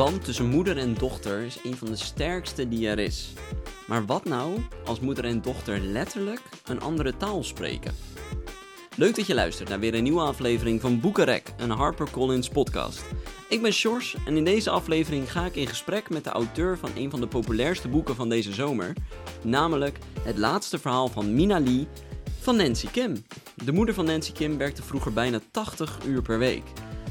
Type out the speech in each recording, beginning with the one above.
band tussen moeder en dochter is een van de sterkste die er is. Maar wat nou als moeder en dochter letterlijk een andere taal spreken? Leuk dat je luistert naar weer een nieuwe aflevering van Boekenrek, een HarperCollins podcast. Ik ben Sjors en in deze aflevering ga ik in gesprek met de auteur van een van de populairste boeken van deze zomer, namelijk Het laatste verhaal van Mina Lee van Nancy Kim. De moeder van Nancy Kim werkte vroeger bijna 80 uur per week.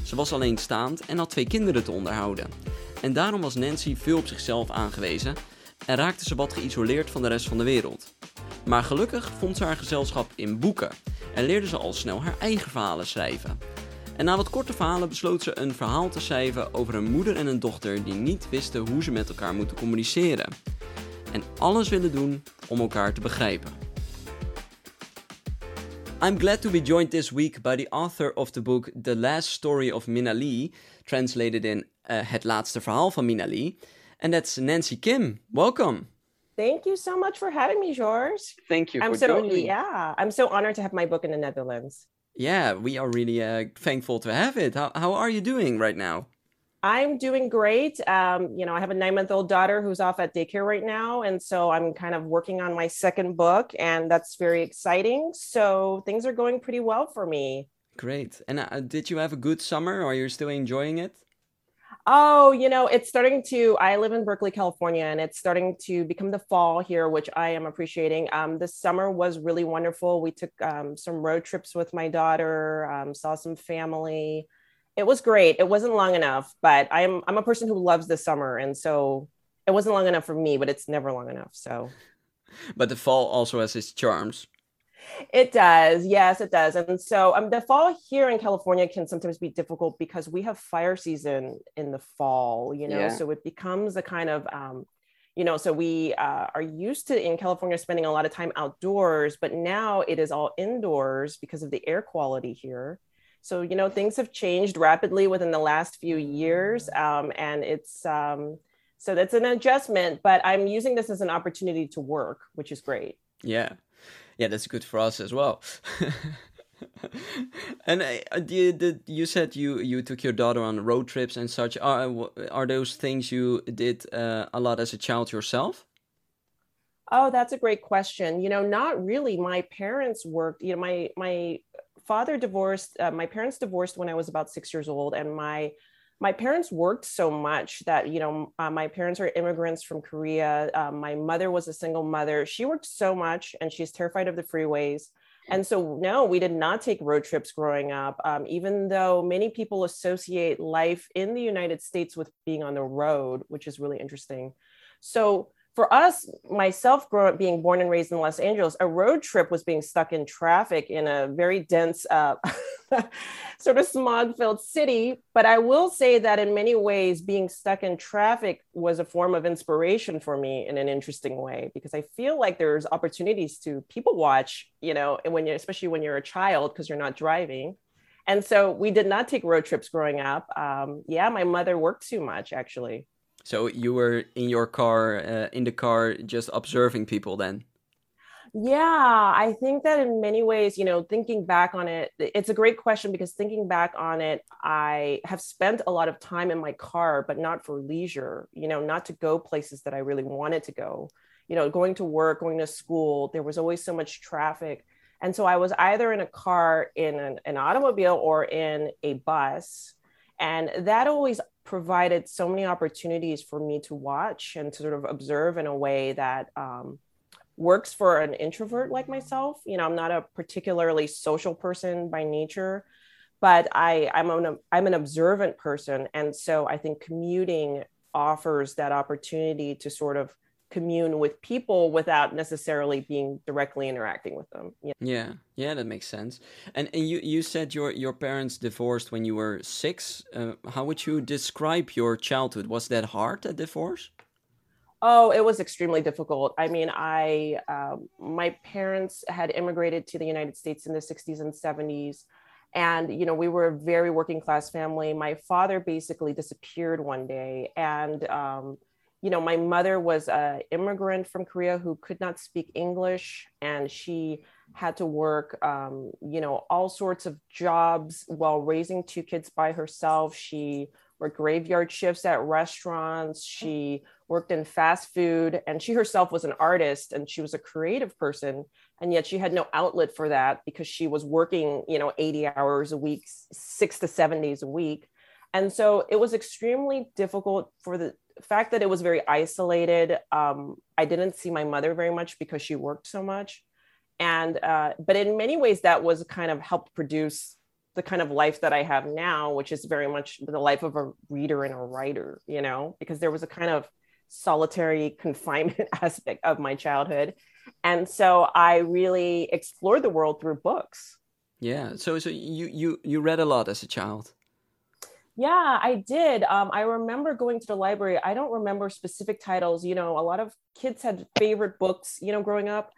Ze was alleenstaand en had twee kinderen te onderhouden. En daarom was Nancy veel op zichzelf aangewezen en raakte ze wat geïsoleerd van de rest van de wereld. Maar gelukkig vond ze haar gezelschap in boeken en leerde ze al snel haar eigen verhalen schrijven. En na wat korte verhalen besloot ze een verhaal te schrijven over een moeder en een dochter die niet wisten hoe ze met elkaar moeten communiceren. En alles willen doen om elkaar te begrijpen. I'm glad to be joined this week by the author of the book The Last Story of Mina Lee, translated in uh, Het laatste verhaal van Mina Lee, and that's Nancy Kim. Welcome. Thank you so much for having me, George. Thank you I'm for so joining yeah, I'm so honored to have my book in the Netherlands. Yeah, we are really uh, thankful to have it. How, how are you doing right now? I'm doing great. Um, you know, I have a nine month old daughter who's off at daycare right now. And so I'm kind of working on my second book, and that's very exciting. So things are going pretty well for me. Great. And uh, did you have a good summer? Are you still enjoying it? Oh, you know, it's starting to. I live in Berkeley, California, and it's starting to become the fall here, which I am appreciating. Um, this summer was really wonderful. We took um, some road trips with my daughter, um, saw some family. It was great. It wasn't long enough, but I'm I'm a person who loves the summer, and so it wasn't long enough for me, but it's never long enough. So But the fall also has its charms. It does. Yes, it does. And so um, the fall here in California can sometimes be difficult because we have fire season in the fall, you know, Yeah. so it becomes a kind of, um, you know, so we uh, are used to in California spending a lot of time outdoors, but now it is all indoors because of the air quality here. So, you know, things have changed rapidly within the last few years. Um, and it's, um, so that's an adjustment, but I'm using this as an opportunity to work, which is great. Yeah. Yeah, that's good for us as well. and uh, you, did, you said you, you took your daughter on road trips and such. Are, are those things you did uh, a lot as a child yourself? Oh, that's a great question. You know, not really. My parents worked, you know, my my father divorced, uh, my parents divorced when I was about 6 years old and my my parents worked so much that you know uh, my parents are immigrants from korea. Um, my mother was a single mother. She worked so much and she's terrified of the freeways. And so no we did not take road trips growing up. Um, even though many people associate life in the united states with being on the road which is really interesting. So for us, myself growing up being born and raised in Los Angeles, a road trip was being stuck in traffic in a very dense, uh, sort of smog filled city. But I will say that in many ways, being stuck in traffic was a form of inspiration for me in an interesting way, because I feel like there's opportunities to people watch, you know, when you're, especially when you're a child, because you're not driving. And so we did not take road trips growing up. Um, yeah, my mother worked too much, actually. So you were in your car, uh, in the car, just observing people then? Yeah, I think that in many ways, you know, thinking back on it, it's a great question because thinking back on it, I have spent a lot of time in my car, but not for leisure, you know, not to go places that I really wanted to go. You know, going to work, going to school, there was always so much traffic. And so I was either in a car, in an, an automobile, or in a bus. And that always provided so many opportunities for me to watch and to sort of observe in a way that, um, works for an introvert like myself. You know, I'm not a particularly social person by nature, but I, I'm an I'm an observant person, and so I think commuting offers that opportunity to sort of commune with people without necessarily being directly interacting with them. Know? Yeah, yeah, that makes sense. And, and you you said your your parents divorced when you were six. Uh, how would you describe your childhood? Was that hard, a divorce? Oh, it was extremely difficult. I mean, I um, my parents had immigrated to the United States in the 60s and 70s, and you know we were a very working class family. My father basically disappeared one day, and um, you know my mother was a immigrant from Korea who could not speak English, and she had to work, um, you know, all sorts of jobs while raising two kids by herself. She worked graveyard shifts at restaurants. She worked in fast food, and she herself was an artist and she was a creative person. And yet she had no outlet for that because she was working, you know, 80 hours a week, six to seven days a week. And so it was extremely difficult for the fact that it was very isolated. Um, I didn't see my mother very much because she worked so much. And, uh, but in many ways, that was kind of helped produce the kind of life that I have now, which is very much the life of a reader and a writer, you know, because there was a kind of solitary confinement aspect of my childhood. And so I really explored the world through books. Yeah. So so you you you read a lot as a child. Yeah, I did. Um, I remember going to the library. I don't remember specific titles. You know, a lot of kids had favorite books, you know, growing up.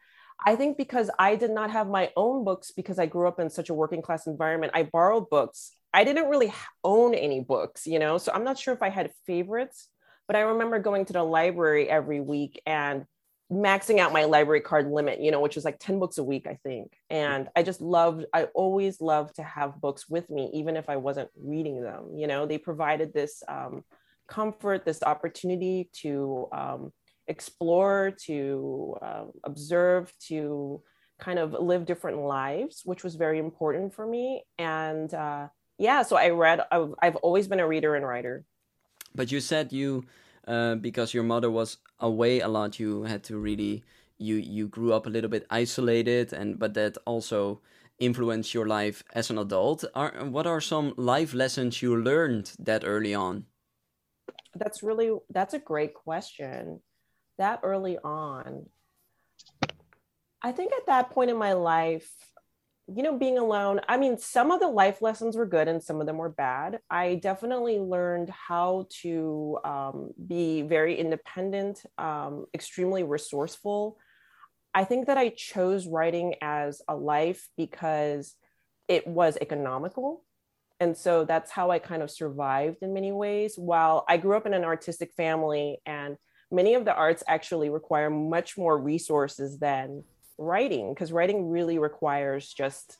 I think because I did not have my own books because I grew up in such a working class environment, I borrowed books. I didn't really own any books, you know, so I'm not sure if I had favorites, but I remember going to the library every week and maxing out my library card limit, you know, which was like 10 books a week, I think. And I just loved, I always loved to have books with me, even if I wasn't reading them. You know, they provided this um, comfort, this opportunity to um, explore, to uh, observe, to kind of live different lives, which was very important for me. And uh, yeah, so I read, I've, I've always been a reader and writer. But you said you, uh, because your mother was away a lot, you had to really, you you grew up a little bit isolated, and but that also influenced your life as an adult. Are what are some life lessons you learned that early on? That's really that's a great question that early on, I think at that point in my life, you know, being alone, I mean, some of the life lessons were good and some of them were bad. I definitely learned how to um, be very independent, um, extremely resourceful. I think that I chose writing as a life because it was economical. And so that's how I kind of survived in many ways. While I grew up in an artistic family and many of the arts actually require much more resources than writing because writing really requires just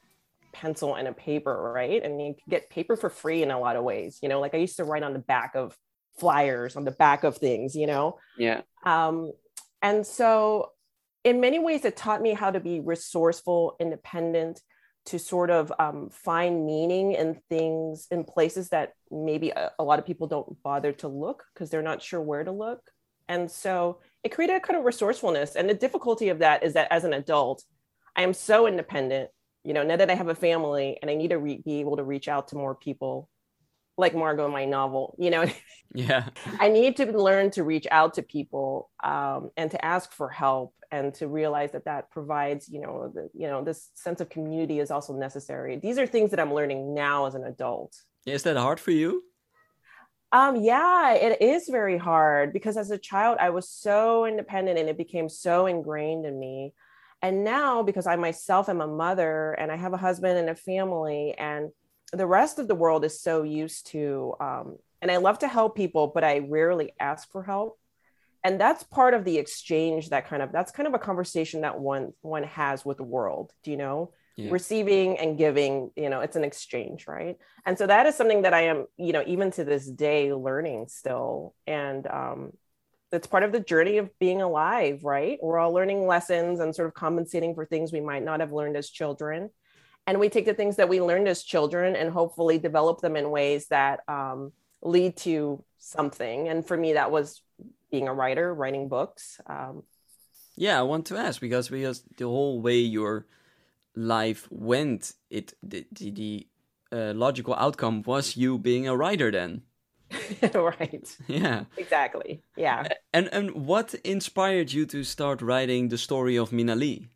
pencil and a paper right? And you can get paper for free in a lot of ways you know? Like i used to write on the back of flyers on the back of things you know? Yeah. Um and so in many ways it taught me how to be resourceful independent to sort of um, find meaning in things in places that maybe a, a lot of people don't bother to look because they're not sure where to look. And so it created a kind of resourcefulness. And the difficulty of that is that as an adult, I am so independent, you know, now that I have a family and I need to re- be able to reach out to more people like Margot in my novel, you know, yeah, I need to learn to reach out to people um, and to ask for help and to realize that that provides, you know, the, you know, this sense of community is also necessary. These are things that I'm learning now as an adult. Is that hard for you? Um, yeah, it is very hard because as a child, I was so independent and it became so ingrained in me. And now, because I myself am a mother and I have a husband and a family, and the rest of the world is so used to, um, and I love to help people, but I rarely ask for help. And that's part of the exchange that kind of, that's kind of a conversation that one one has with the world. Do you know? yeah. receiving and giving you know it's an exchange right and so that is something that i am you know even to this day learning still and um it's part of the journey of being alive right we're all learning lessons and sort of compensating for things we might not have learned as children and we take the things that we learned as children and hopefully develop them in ways that um, lead to something and for me that was being a writer writing books um, yeah i want to ask because because the whole way you're life went, it the the, the uh, logical outcome was you being a writer then. right. Yeah. Exactly. Yeah. And and what inspired you to start writing the story of Mina Lee?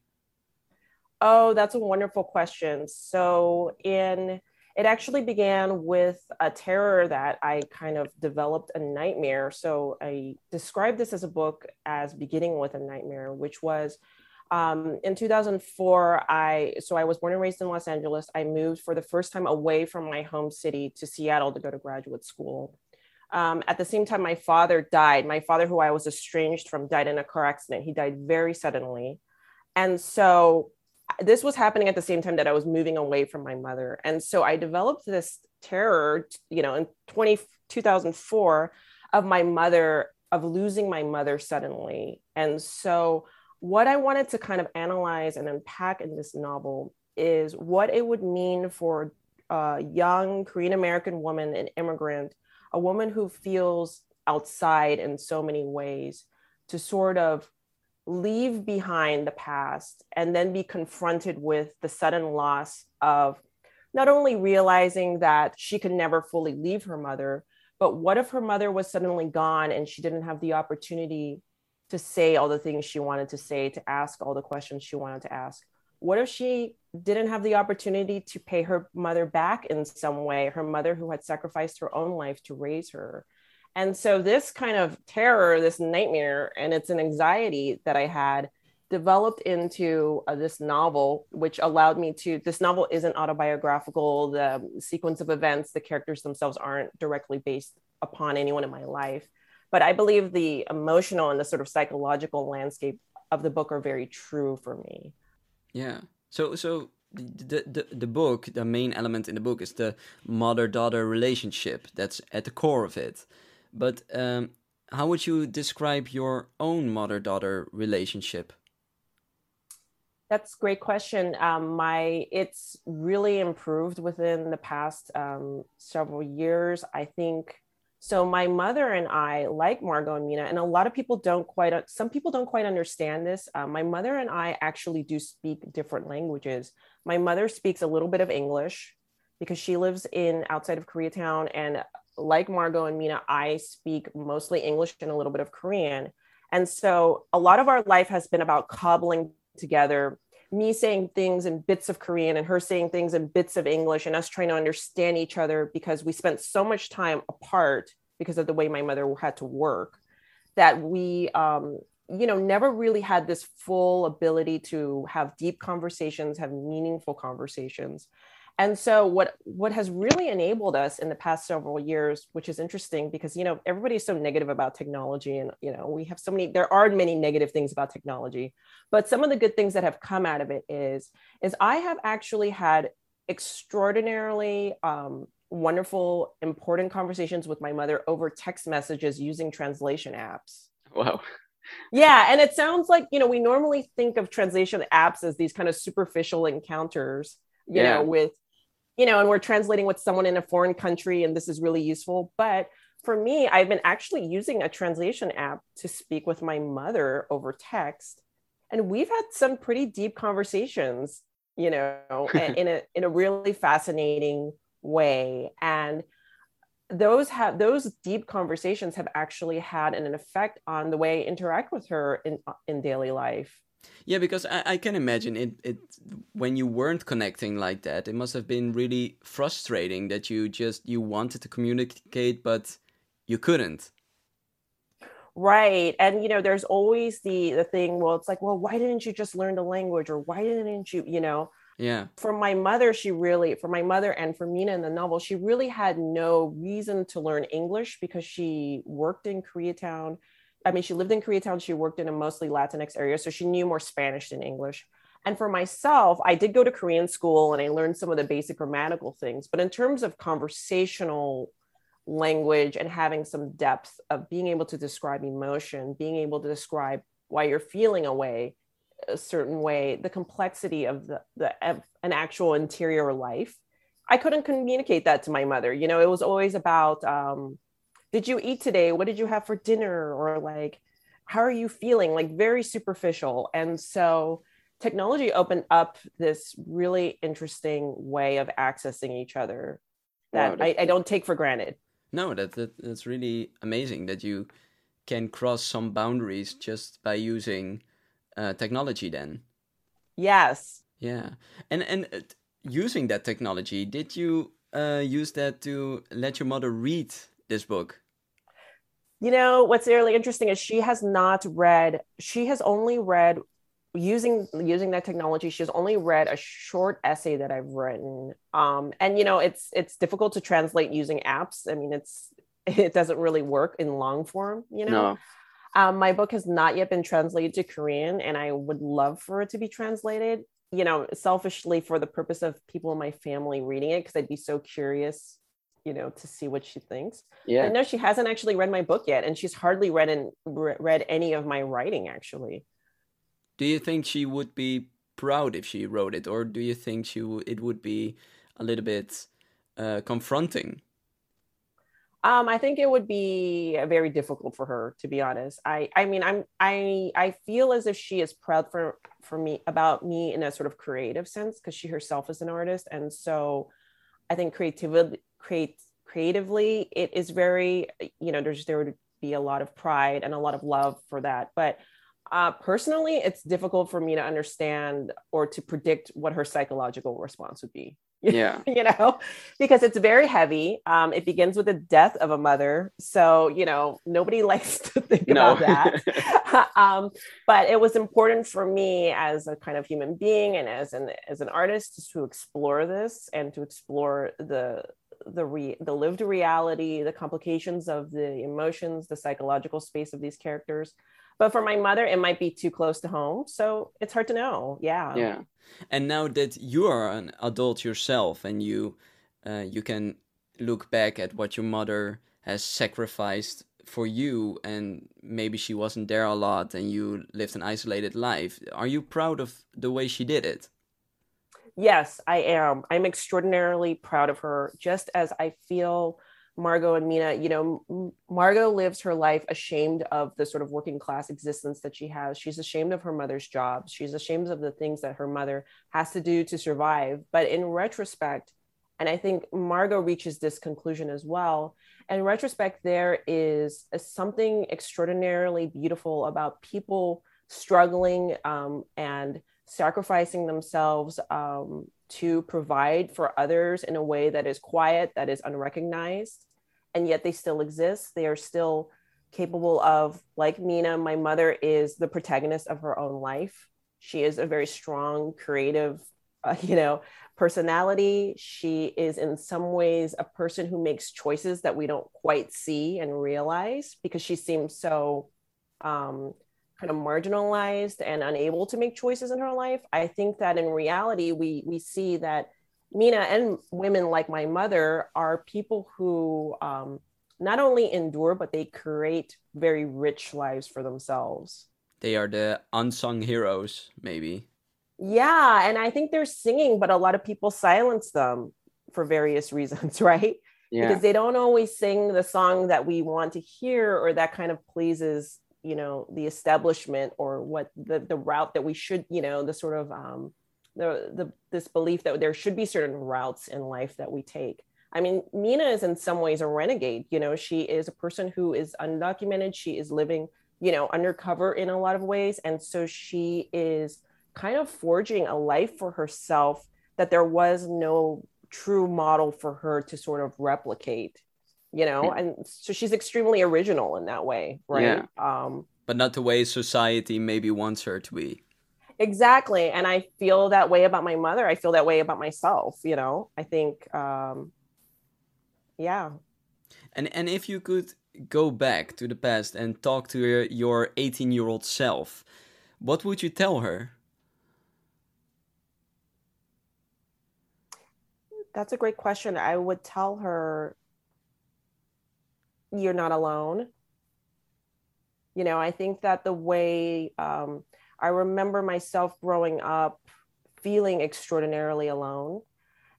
Oh, that's a wonderful question. So in it actually began with a terror that I kind of developed a nightmare. So I described this as a book as beginning with a nightmare, which was um, in 2004 i so i was born and raised in los angeles. I moved for the first time away from my home city to seattle to go to graduate school. Um, at the same time my father died. My father who i was estranged from died in a car accident. He died very suddenly. And so this was happening at the same time that I was moving away from my mother. And so I developed this terror, you know, in 20, 2004 of my mother, of losing my mother suddenly. And so what I wanted to kind of analyze and unpack in this novel is what it would mean for a young Korean American woman, an immigrant, a woman who feels outside in so many ways to sort of leave behind the past and then be confronted with the sudden loss of not only realizing that she could never fully leave her mother, but what if her mother was suddenly gone and she didn't have the opportunity to say all the things she wanted to say, to ask all the questions she wanted to ask? What if she didn't have the opportunity to pay her mother back in some way, her mother who had sacrificed her own life to raise her? And so this kind of terror, this nightmare, and it's an anxiety that I had developed into uh, this novel, which allowed me to. This novel isn't autobiographical. The sequence of events, the characters themselves aren't directly based upon anyone in my life. But I believe the emotional and the sort of psychological landscape of the book are very true for me. Yeah. So, so the, the the book, the main element in the book is the mother daughter relationship. That's at the core of it. But um, how would you describe your own mother daughter relationship? That's a great question. Um, my it's really improved within the past um, several years. I think so. My mother and I, like Margot and Mina, and a lot of people don't quite. Some people don't quite understand this. Uh, my mother and I actually do speak different languages. My mother speaks a little bit of English because she lives in outside of Koreatown, and like Margot and Mina, I speak mostly English and a little bit of Korean. And so a lot of our life has been about cobbling together me saying things in bits of Korean and her saying things in bits of English and us trying to understand each other because we spent so much time apart because of the way my mother had to work that we um, you know never really had this full ability to have deep conversations have meaningful conversations and so what what has really enabled us in the past several years which is interesting because you know everybody's so negative about technology and you know we have so many there are many negative things about technology but some of the good things that have come out of it is is i have actually had extraordinarily um, wonderful important conversations with my mother over text messages using translation apps wow yeah and it sounds like you know we normally think of translation apps as these kind of superficial encounters you yeah. know with you know, and we're translating with someone in a foreign country, and this is really useful. But for me, I've been actually using a translation app to speak with my mother over text, and we've had some pretty deep conversations, you know, in a in a really fascinating way. And those have those deep conversations have actually had an effect on the way I interact with her in in daily life. Yeah, because I, I can imagine it, it when you weren't connecting like that, it must have been really frustrating that you just you wanted to communicate but you couldn't. Right. And you know, there's always the the thing, well, it's like, well, why didn't you just learn the language or why didn't you, you know? Yeah. For my mother, she really, for my mother and for Mina in the novel, she really had no reason to learn English because she worked in Koreatown I mean, she lived in Koreatown. She worked in a mostly Latinx area, so she knew more Spanish than English. And for myself, I did go to Korean school and I learned some of the basic grammatical things. But in terms of conversational language and having some depth of being able to describe emotion, being able to describe why you're feeling a way, a certain way, the complexity of the, the an actual interior life, I couldn't communicate that to my mother. You know, it was always about um, did you eat today? What did you have for dinner? Or like how are you feeling? Like very superficial. And so technology opened up this really interesting way of accessing each other that wow, I, I, don't take for granted. No that, that that's really amazing that you can cross some boundaries just by using uh, technology then. Yes. Yeah. And and uh, using that technology did you uh, use that to let your mother read this book? You know, what's really interesting is she has not read, she has only read using using that technology she has only read a short essay that i've written. Um and you know it's it's difficult to translate using apps. I mean it's it doesn't really work in long form you know? No. um, my book has not yet been translated to korean and i would love for it to be translated you know, selfishly for the purpose of people in my family reading it, because I'd be so curious, you know, to see what she thinks. Yeah. But no, she hasn't actually read my book yet, and she's hardly read and read any of my writing actually. Do you think she would be proud if she wrote it, or do you think she it would be a little bit uh, confronting? Um, I think it would be very difficult for her, to be honest. I, I mean, I'm, I, I feel as if she is proud for, for me about me in a sort of creative sense because she herself is an artist, and so I think creativity, create, creatively, it is very, you know, there's there would be a lot of pride and a lot of love for that, but uh, personally, it's difficult for me to understand or to predict what her psychological response would be. Yeah. you know, because it's very heavy. Um, it begins with the death of a mother. So, you know, nobody likes to think No. about that. um, but it was important for me as a kind of human being and as an as an artist to explore this and to explore the the re- the lived reality, the complications of the emotions, the psychological space of these characters. But for my mother, it might be too close to home. So it's hard to know. Yeah. yeah. And now that you are an adult yourself and you uh, you can look back at what your mother has sacrificed for you and maybe she wasn't there a lot and you lived an isolated life. Are you proud of the way she did it? Yes, I am. I'm extraordinarily proud of her, just as I feel Margot and Mina, you know, Margot lives her life ashamed of the sort of working class existence that she has. She's ashamed of her mother's job. She's ashamed of the things that her mother has to do to survive. But in retrospect, and I think Margot reaches this conclusion as well. In retrospect, there is something extraordinarily beautiful about people struggling um, and sacrificing themselves um, to provide for others in a way that is quiet, that is unrecognized, and yet they still exist. They are still capable of, like Mina, my mother is the protagonist of her own life. She is a very strong, creative, uh, you know, personality. She is in some ways a person who makes choices that we don't quite see and realize because she seems so um, kind of marginalized and unable to make choices in her life. I think that in reality, we we see that Mina and women like my mother are people who um, not only endure but they create very rich lives for themselves. They are the unsung heroes, maybe. Yeah, and I think they're singing, but a lot of people silence them for various reasons, right? Yeah. Because they don't always sing the song that we want to hear or that kind of pleases, you know, the establishment or what the the route that we should, you know, the sort of um the the this belief that there should be certain routes in life that we take. I mean, Mina is in some ways a renegade, you know, she is a person who is undocumented, she is living, you know, undercover in a lot of ways. And so she is kind of forging a life for herself that there was no true model for her to sort of replicate you know Yeah. and so she's extremely original in that way right um But not the way society maybe wants her to be. exactly and i feel that way about my mother i feel that way about myself you know i think um yeah And and if you could go back to the past and talk to your, your 18 year old self, what would you tell her? That's a great question. I would tell her, you're not alone. You know, I think that the way um, I remember myself growing up feeling extraordinarily alone.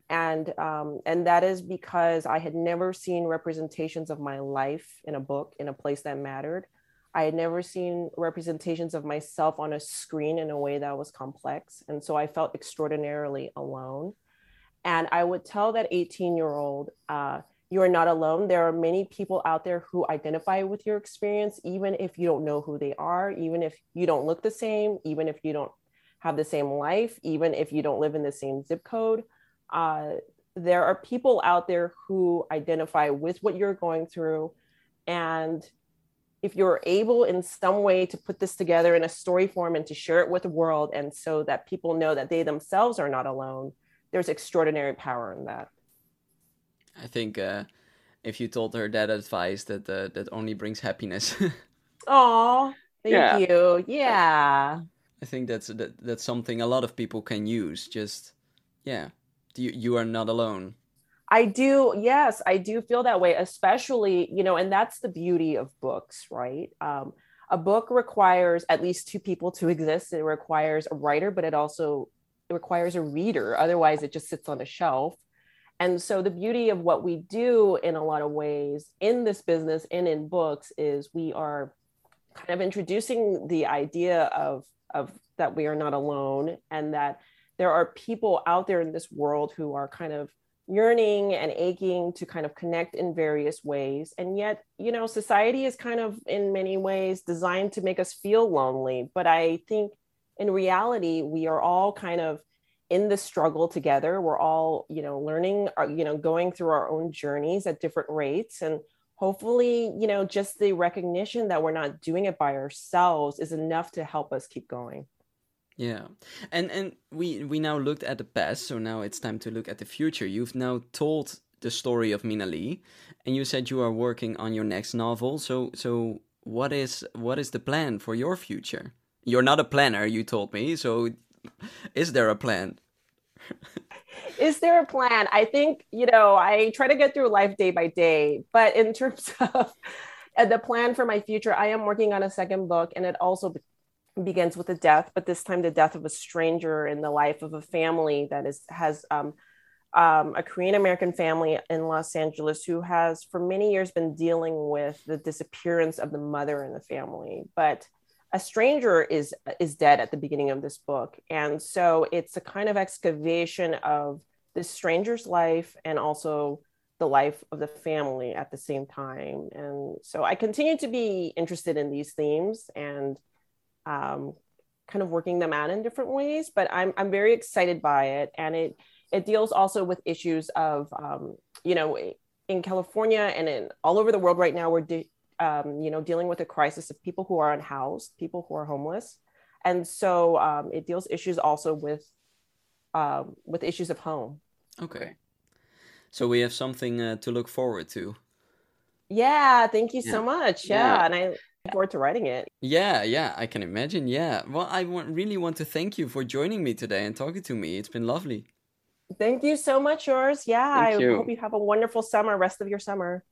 And um, and that is because I had never seen representations of my life in a book in a place that mattered. I had never seen representations of myself on a screen in a way that was complex, and so I felt extraordinarily alone. And I would tell that 18 year old, uh, you are not alone. There are many people out there who identify with your experience, even if you don't know who they are, even if you don't look the same, even if you don't have the same life, even if you don't live in the same zip code. Uh, there are people out there who identify with what you're going through. And if you're able in some way to put this together in a story form and to share it with the world, and so that people know that they themselves are not alone, there's extraordinary power in that. I think uh, if you told her that advice, that uh, that only brings happiness. Oh, thank Yeah. you. Yeah. I think that's that, that's something a lot of people can use. Just yeah, you you are not alone. I do, yes, I do feel that way, especially, you know, and that's the beauty of books, right? Um, a book requires at least two people to exist. It requires a writer, but it also it requires a reader. Otherwise, it just sits on a shelf. And so, the beauty of what we do in a lot of ways in this business and in books is we are kind of introducing the idea of, of that we are not alone and that there are people out there in this world who are kind of yearning and aching to kind of connect in various ways. And yet, you know, society is kind of in many ways designed to make us feel lonely. But I think in reality, we are all kind of in the struggle together. We're all, you know, learning, uh, you know, going through our own journeys at different rates. And hopefully, you know, just the recognition that we're not doing it by ourselves is enough to help us keep going. Yeah, and and we we now looked at the past, so now it's time to look at the future. You've now told the story of Mina Lee, and you said you are working on your next novel. So so what is what is the plan for your future? You're not a planner, you told me. So is there a plan? is there a plan? I think you know I try to get through life day by day, but in terms of the plan for my future, I am working on a second book, and it also begins with a death, but this time the death of a stranger in the life of a family that is has um, um, a Korean American family in Los Angeles who has for many years been dealing with the disappearance of the mother in the family, but a stranger is is dead at the beginning of this book, and so it's a kind of excavation of this stranger's life and also the life of the family at the same time. And so I continue to be interested in these themes and um, kind of working them out in different ways. But I'm I'm very excited by it, and it it deals also with issues of um, you know in California and in all over the world right now we're de- um, you know dealing with a crisis of people who are unhoused, people who are homeless, and so um, it deals issues also with um, with issues of home. Okay, so we have something uh, to look forward to. Yeah, thank you yeah. so much. Yeah, yeah. and I look forward to writing it. Yeah, yeah, I can imagine. Yeah. Well, I want, really want to thank you for joining me today and talking to me. It's been lovely. Thank you so much, yours. Yeah, thank I you. hope you have a wonderful summer, rest of your summer.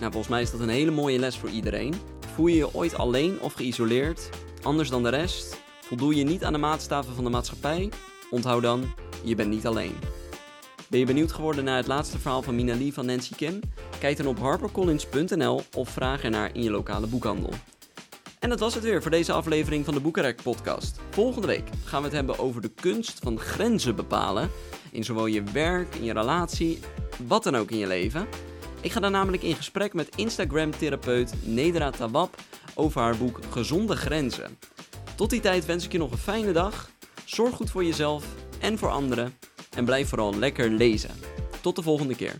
Nou, volgens mij is dat een hele mooie les voor iedereen. Voel je je ooit alleen of geïsoleerd, anders dan de rest? Voldoe je niet aan de maatstaven van de maatschappij? Onthoud dan, je bent niet alleen. Ben je benieuwd geworden naar het laatste verhaal van Mina Lee van Nancy Kim? Kijk dan op harpercollins.nl of vraag ernaar in je lokale boekhandel. En dat was het weer voor deze aflevering van de Boekenrek podcast. Volgende week gaan we het hebben over de kunst van grenzen bepalen. In zowel je werk, in je relatie, wat dan ook in je leven. Ik ga dan namelijk in gesprek met Instagram-therapeut Nedra Tawab over haar boek Gezonde Grenzen. Tot die tijd wens ik je nog een fijne dag. Zorg goed voor jezelf en voor anderen. En blijf vooral lekker lezen. Tot de volgende keer.